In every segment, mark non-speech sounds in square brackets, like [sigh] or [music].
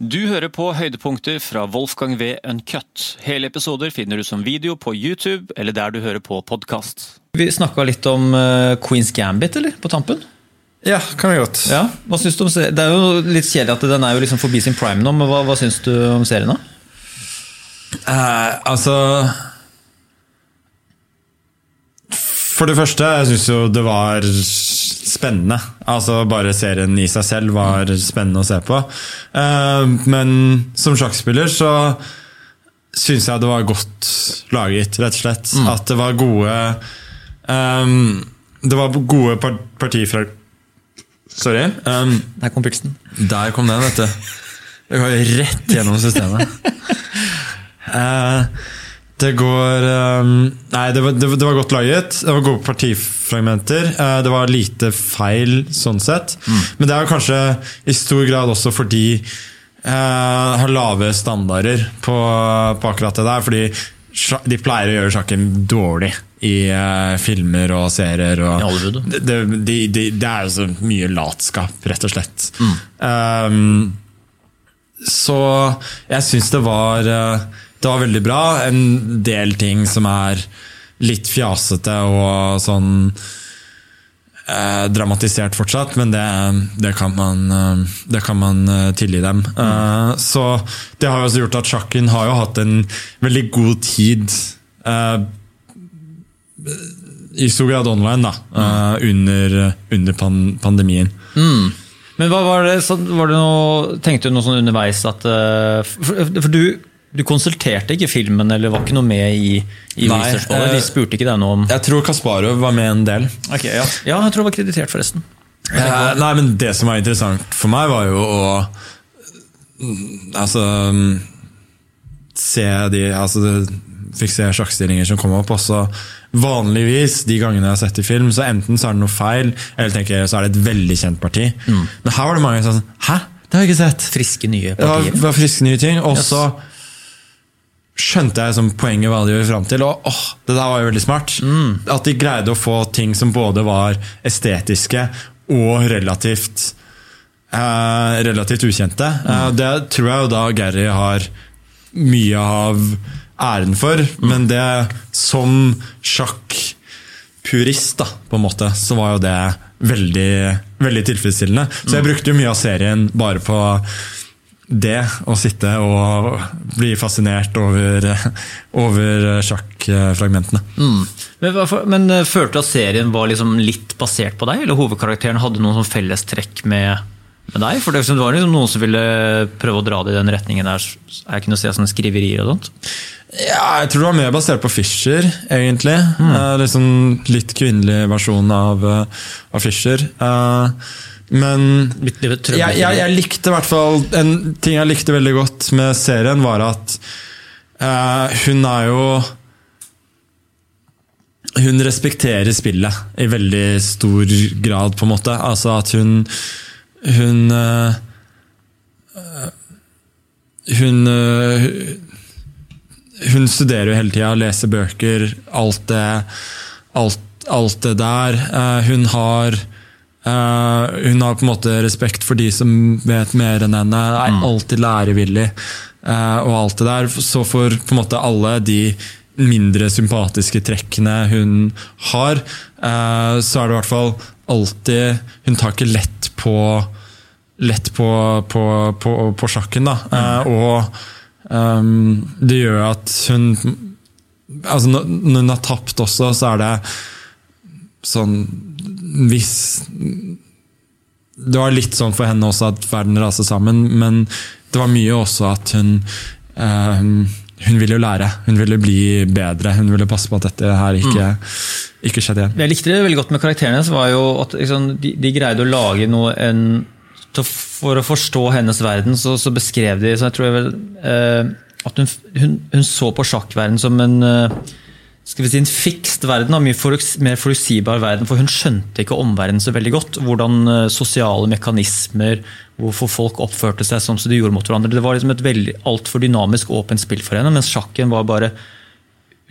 Du hører på høydepunkter fra Wolfgang V. Uncut. Hele episoder finner du som video på YouTube eller der du hører på podkast. Vi snakka litt om uh, Queens Gambit, eller? På tampen? Ja, kan vi godt. Ja, hva synes du om serien? Det er jo litt kjedelig at den er jo liksom forbi sin prime nå, men hva, hva syns du om serien? da? Eh, altså For det første, jeg syns jo det var spennende. Altså Bare serien i seg selv var spennende å se på. Eh, men som sjakkspiller så syns jeg det var godt laget, rett og slett. Mm. At det var gode um, Det var gode par partier Sorry. Um, Der kom pilsen. der kom den, vet du. Det går rett gjennom systemet. [laughs] Eh, det går um, Nei, det var, det, var- godt laget. Det var gode partifragmenter. Eh, det var lite feil sånn sett. Men det er kanskje i stor grad også fordi uh, har lave standarder på, på akkurat det der. Fordi de pleier å gjøre sjakken dårlig i uh, filmer og serier. Og I det, det, de, de, det er jo så mye latskap, rett og slett. Um, så jeg syns det var eh, Det var veldig bra. En del ting som er litt fjasete og sånn eh, dramatisert fortsatt, men det, det kan man, eh, det kan man eh, tilgi dem. Eh, så det har jo også gjort at sjakken har jo hatt en veldig god tid eh, i stor grad online da, eh, under, under pan pandemien. Men hva var det, så var det noe, tenkte du noe sånn underveis at For, for du, du konsulterte ikke filmen, eller var ikke noe med i, i Nei, research eh, De spurte ikke deg noe om Jeg tror Kasparov var med en del. Ok, ja. ja, jeg tror det var kreditert, forresten. Eh, nei, men det som var interessant for meg, var jo å mm, Altså mm, Se de Altså Fikk se sjakkstillinger som kom opp. Også vanligvis, de gangene jeg har sett i film, så enten så er det noe feil, eller tenker jeg, så er det et veldig kjent parti. Men her var det mange som sånn Hæ? Det har jeg ikke sett! Friske, nye partier. Det var, var friske nye ting. Og Yes. Skjønte jeg som poenget hva de gjorde fram til. Og åh, det der var jo veldig smart. At de greide å få ting som både var estetiske og relativt eh, relativt ukjente. Eh, det tror jeg jo da Gary har mye av æren for, men det som sjakkpurist, da, på en måte, så var jo det veldig, veldig tilfredsstillende. Så jeg brukte jo mye av serien bare på det, å sitte og bli fascinert over, over sjakkfragmentene. Men, men eh, følte du at serien var liksom litt basert på deg, eller hovedkarakteren hadde noen sånn felles med, med deg? For det det var liksom noen som ville prøve å dra det i den retningen der. Jeg kunne se sånne skriverier og sånt. Ja, jeg tror det var mer basert på Fischer, egentlig. Eh, liksom litt kvinnelig versjon av, eh, av Fischer. Eh, men jeg, jeg, jeg likte i hvert fall En ting jeg likte veldig godt med serien, var at uh, hun er jo Hun respekterer spillet i veldig stor grad, på en måte. Altså at hun Hun uh, Hun uh, hun studerer jo hele tida, leser bøker, alt det, alt, alt det der. Hun har eh, Hun har på en måte respekt for de som vet mer enn henne, er alltid lærevillig Uh, og alt det der. Så for på en måte alle de mindre sympatiske trekkene hun har, uh, så er det i hvert fall alltid Hun tar ikke lett på lett på, på, på, på sjakken, da. Eh, og Um, det gjør at hun altså når hun har tapt også, så er det sånn Hvis Det var litt sånn for henne også at verden raser sammen, men det var mye også at hun um, Hun ville jo lære. Hun ville bli bedre. Hun ville passe på at dette her ikke, ikke skjedde igjen. Jeg likte det veldig godt med karakterene. Så var jo at liksom, de, de greide å lage noe en, For å forstå hennes verden, så, så beskrev de så jeg tror jeg vel, eh, at hun, hun, hun så på sjakkverden som en eh, skal vi si en fikst verden, en mye mer forutsigbar verden. For hun skjønte ikke omverdenen så veldig godt. Hvordan eh, sosiale mekanismer, hvorfor folk oppførte seg sånn som de gjorde mot hverandre. Det var liksom et altfor dynamisk åpent spill for henne, mens sjakken var bare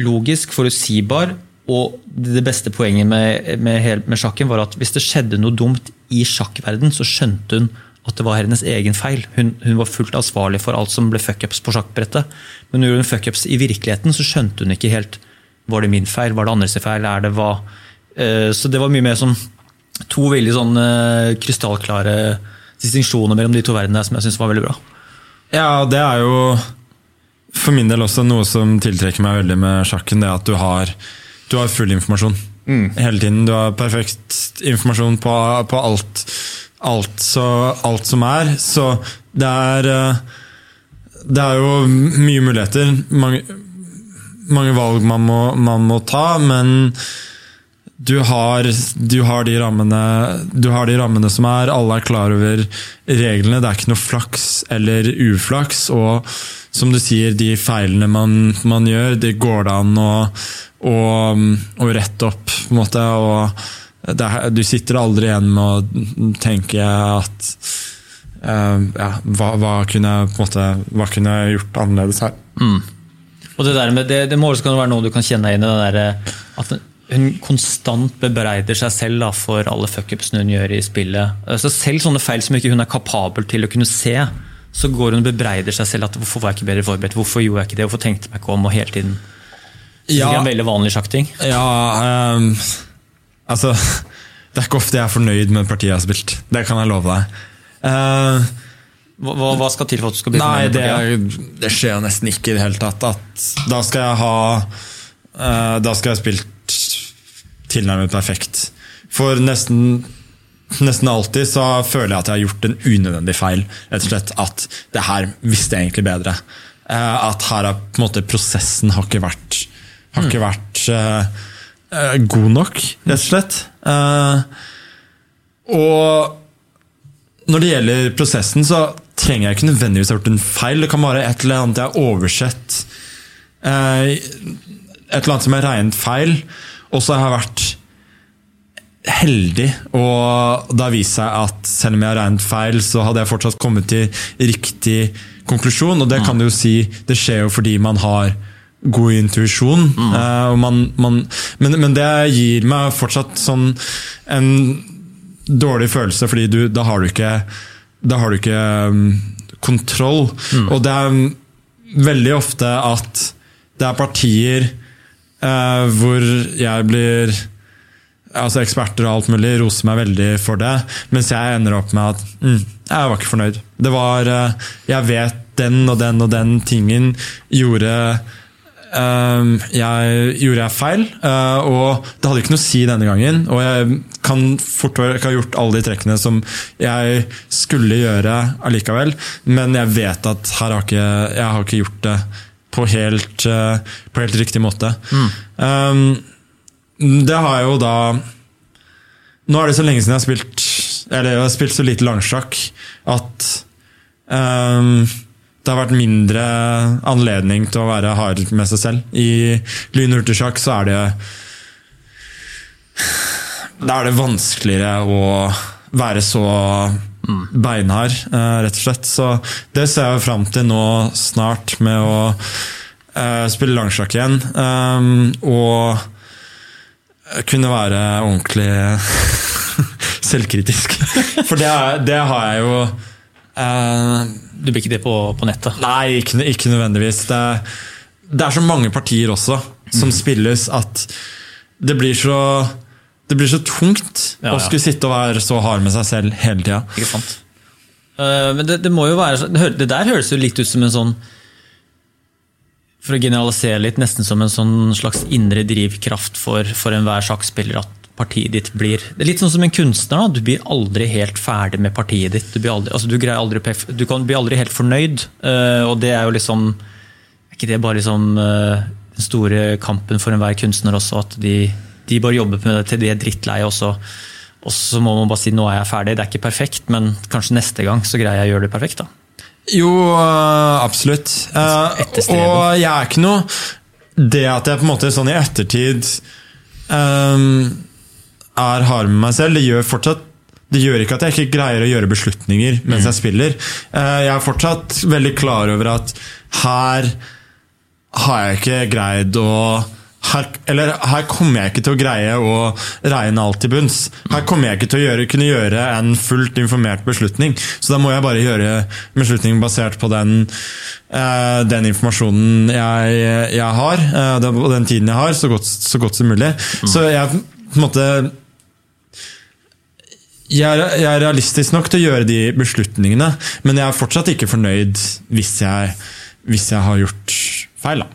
logisk, forutsigbar. Og det beste poenget med, med, med sjakken var at hvis det skjedde noe dumt i sjakkverden, så skjønte hun at det var hennes egen feil. Hun, hun var fullt ansvarlig for alt som ble fuckups på sjakkbrettet. Men når hun fuckups i virkeligheten, så skjønte hun ikke helt var det min feil, var det andres feil, er det hva Eh, Så det var mye mer som to veldig sånn eh, krystallklare distinksjoner mellom de to verdenene som jeg syns var veldig bra. Ja, det er jo for min del også noe som tiltrekker meg veldig med sjakken. Det at du har, du har full informasjon hele tiden. Du har perfekt informasjon på, på alt, alt, så, alt som er. Så det er eh, Det er jo mye muligheter. Mange, mange valg man må, man må ta, men du har, du, har rammene, du har de rammene som er, alle er klar over reglene. Det er ikke noe flaks eller uflaks. Og som du sier, de feilene man, man gjør, det går det an å, å, å rette opp. på en måte, og det Du sitter aldri igjen med å tenke at uh, ja, hva, hva, kunne jeg, måte, hva kunne jeg gjort annerledes her? Og det der med, det, det må også være noe du kan kjenne inn i. den der, eh, at hun konstant bebreider seg selv da, for alle fuckupsene hun gjør i spillet. Så selv sånne feil som ikke hun er kapabel til å kunne se, så går hun og bebreider seg selv at hvorfor var jeg ikke bedre forberedt, hvorfor gjorde jeg ikke det, hvorfor tenkte jeg meg ikke om, og hele tiden. Så Ja. Det er en veldig vanlig sjakkting. Ja, um, altså Det er ikke ofte jeg er fornøyd med partiet jeg har spilt. Det kan jeg love deg. Eh, Hva, hva- skal til for at du skal bli nei, det, det skjer jo nesten ikke i det hele tatt. At da skal jeg ha uh, Da skal jeg ha spilt tilnærmet perfekt. For nesten Nesten alltid så føler jeg at jeg har gjort en unødvendig feil. Rett og slett At det her visste jeg egentlig bedre. Uh, At her har på en måte prosessen har ikke vært, har ikke vært uh, god nok, rett og slett. Og når det gjelder prosessen, så trenger jeg ikke nødvendigvis ha gjort en feil. Det kan være et eller annet jeg har oversett. Eh, et eller annet som har regnet feil. Og så har jeg vært heldig, og det har vist seg at selv om jeg har regnet feil, så hadde jeg fortsatt kommet til riktig konklusjon. Og det kan du jo si, det skjer jo fordi man har god intuisjon. Mm. man, men, men det gir meg fortsatt sånn en dårlig følelse, fordi du, da har du ikke, da har du ikke um, kontroll. Og det er veldig ofte at det er partier eh, hvor jeg blir altså Eksperter og alt mulig roser meg veldig for det, mens jeg ender opp med at mm, jeg var ikke fornøyd. Det var eh, Jeg vet den og den og den tingen gjorde Ehm, jeg gjorde jeg feil, eh, og det hadde ikke noe å si denne gangen. Og jeg kan fort ikke ha gjort alle de trekkene som jeg skulle gjøre allikevel, men jeg vet at her har ikke, jeg har ikke gjort det på helt, eh, på helt riktig måte. Ehm, det har jeg jo da Nå er det så lenge siden jeg har spilt Eller jeg har spilt så lite langsjakk at um, det har vært mindre anledning til å være hard med seg selv. I lynhurtigsjakk så er det Da er det vanskeligere å være så beinhard, eh, rett og slett. Så det ser jeg fram til nå snart, med å eh, spille langsjakk igjen. Um, og kunne være ordentlig [laughs] selvkritisk. [laughs] For det, er, det har jeg jo eh, Du blir ikke det på, på nettet? Nei, ikke, ikke nødvendigvis. Det, det er så mange partier også som spilles at det blir så det blir så tungt Ja, å skulle sitte og være så hard med seg selv hele tida. Ikke sant? Eh, men det, det må jo være det, der høres jo litt ut som en sånn For å generalisere litt, nesten som en sånn slags indre drivkraft for, for enhver sjakkspiller at partiet ditt blir Det er litt sånn som en kunstner. da, Du blir aldri helt ferdig med partiet ditt. Du blir aldri, altså du aldri, du kan bli aldri helt fornøyd. Uh, og det er jo liksom Er ikke det bare liksom uh, den store kampen for enhver kunstner også? At de, de bare jobber med det til de er drittlei, og så, og så må man bare si nå er jeg ferdig. Det er ikke perfekt, men kanskje neste gang så greier jeg å gjøre det perfekt. da. Jo, øh, absolutt. Eh, og jeg er ikke noe Det at jeg på en måte sånn i ettertid um, er hard med meg selv, det gjør fortsatt det gjør ikke at jeg ikke greier å gjøre beslutninger mens jeg spiller. Eh, jeg er fortsatt veldig klar over at her har jeg ikke greid å her, eller, her kommer jeg ikke til å greie å regne alt til bunns. Her kommer jeg ikke til å gjøre, kunne gjøre en fullt informert beslutning. Så da må jeg bare gjøre beslutningen beslutning basert på den, eh, den informasjonen jeg, jeg har, eh, den, og den tiden jeg har, så godt, så godt som mulig. Så jeg på en måte jeg er, jeg er realistisk nok til å gjøre de beslutningene, men jeg er fortsatt ikke fornøyd hvis jeg, hvis jeg har gjort feil. da.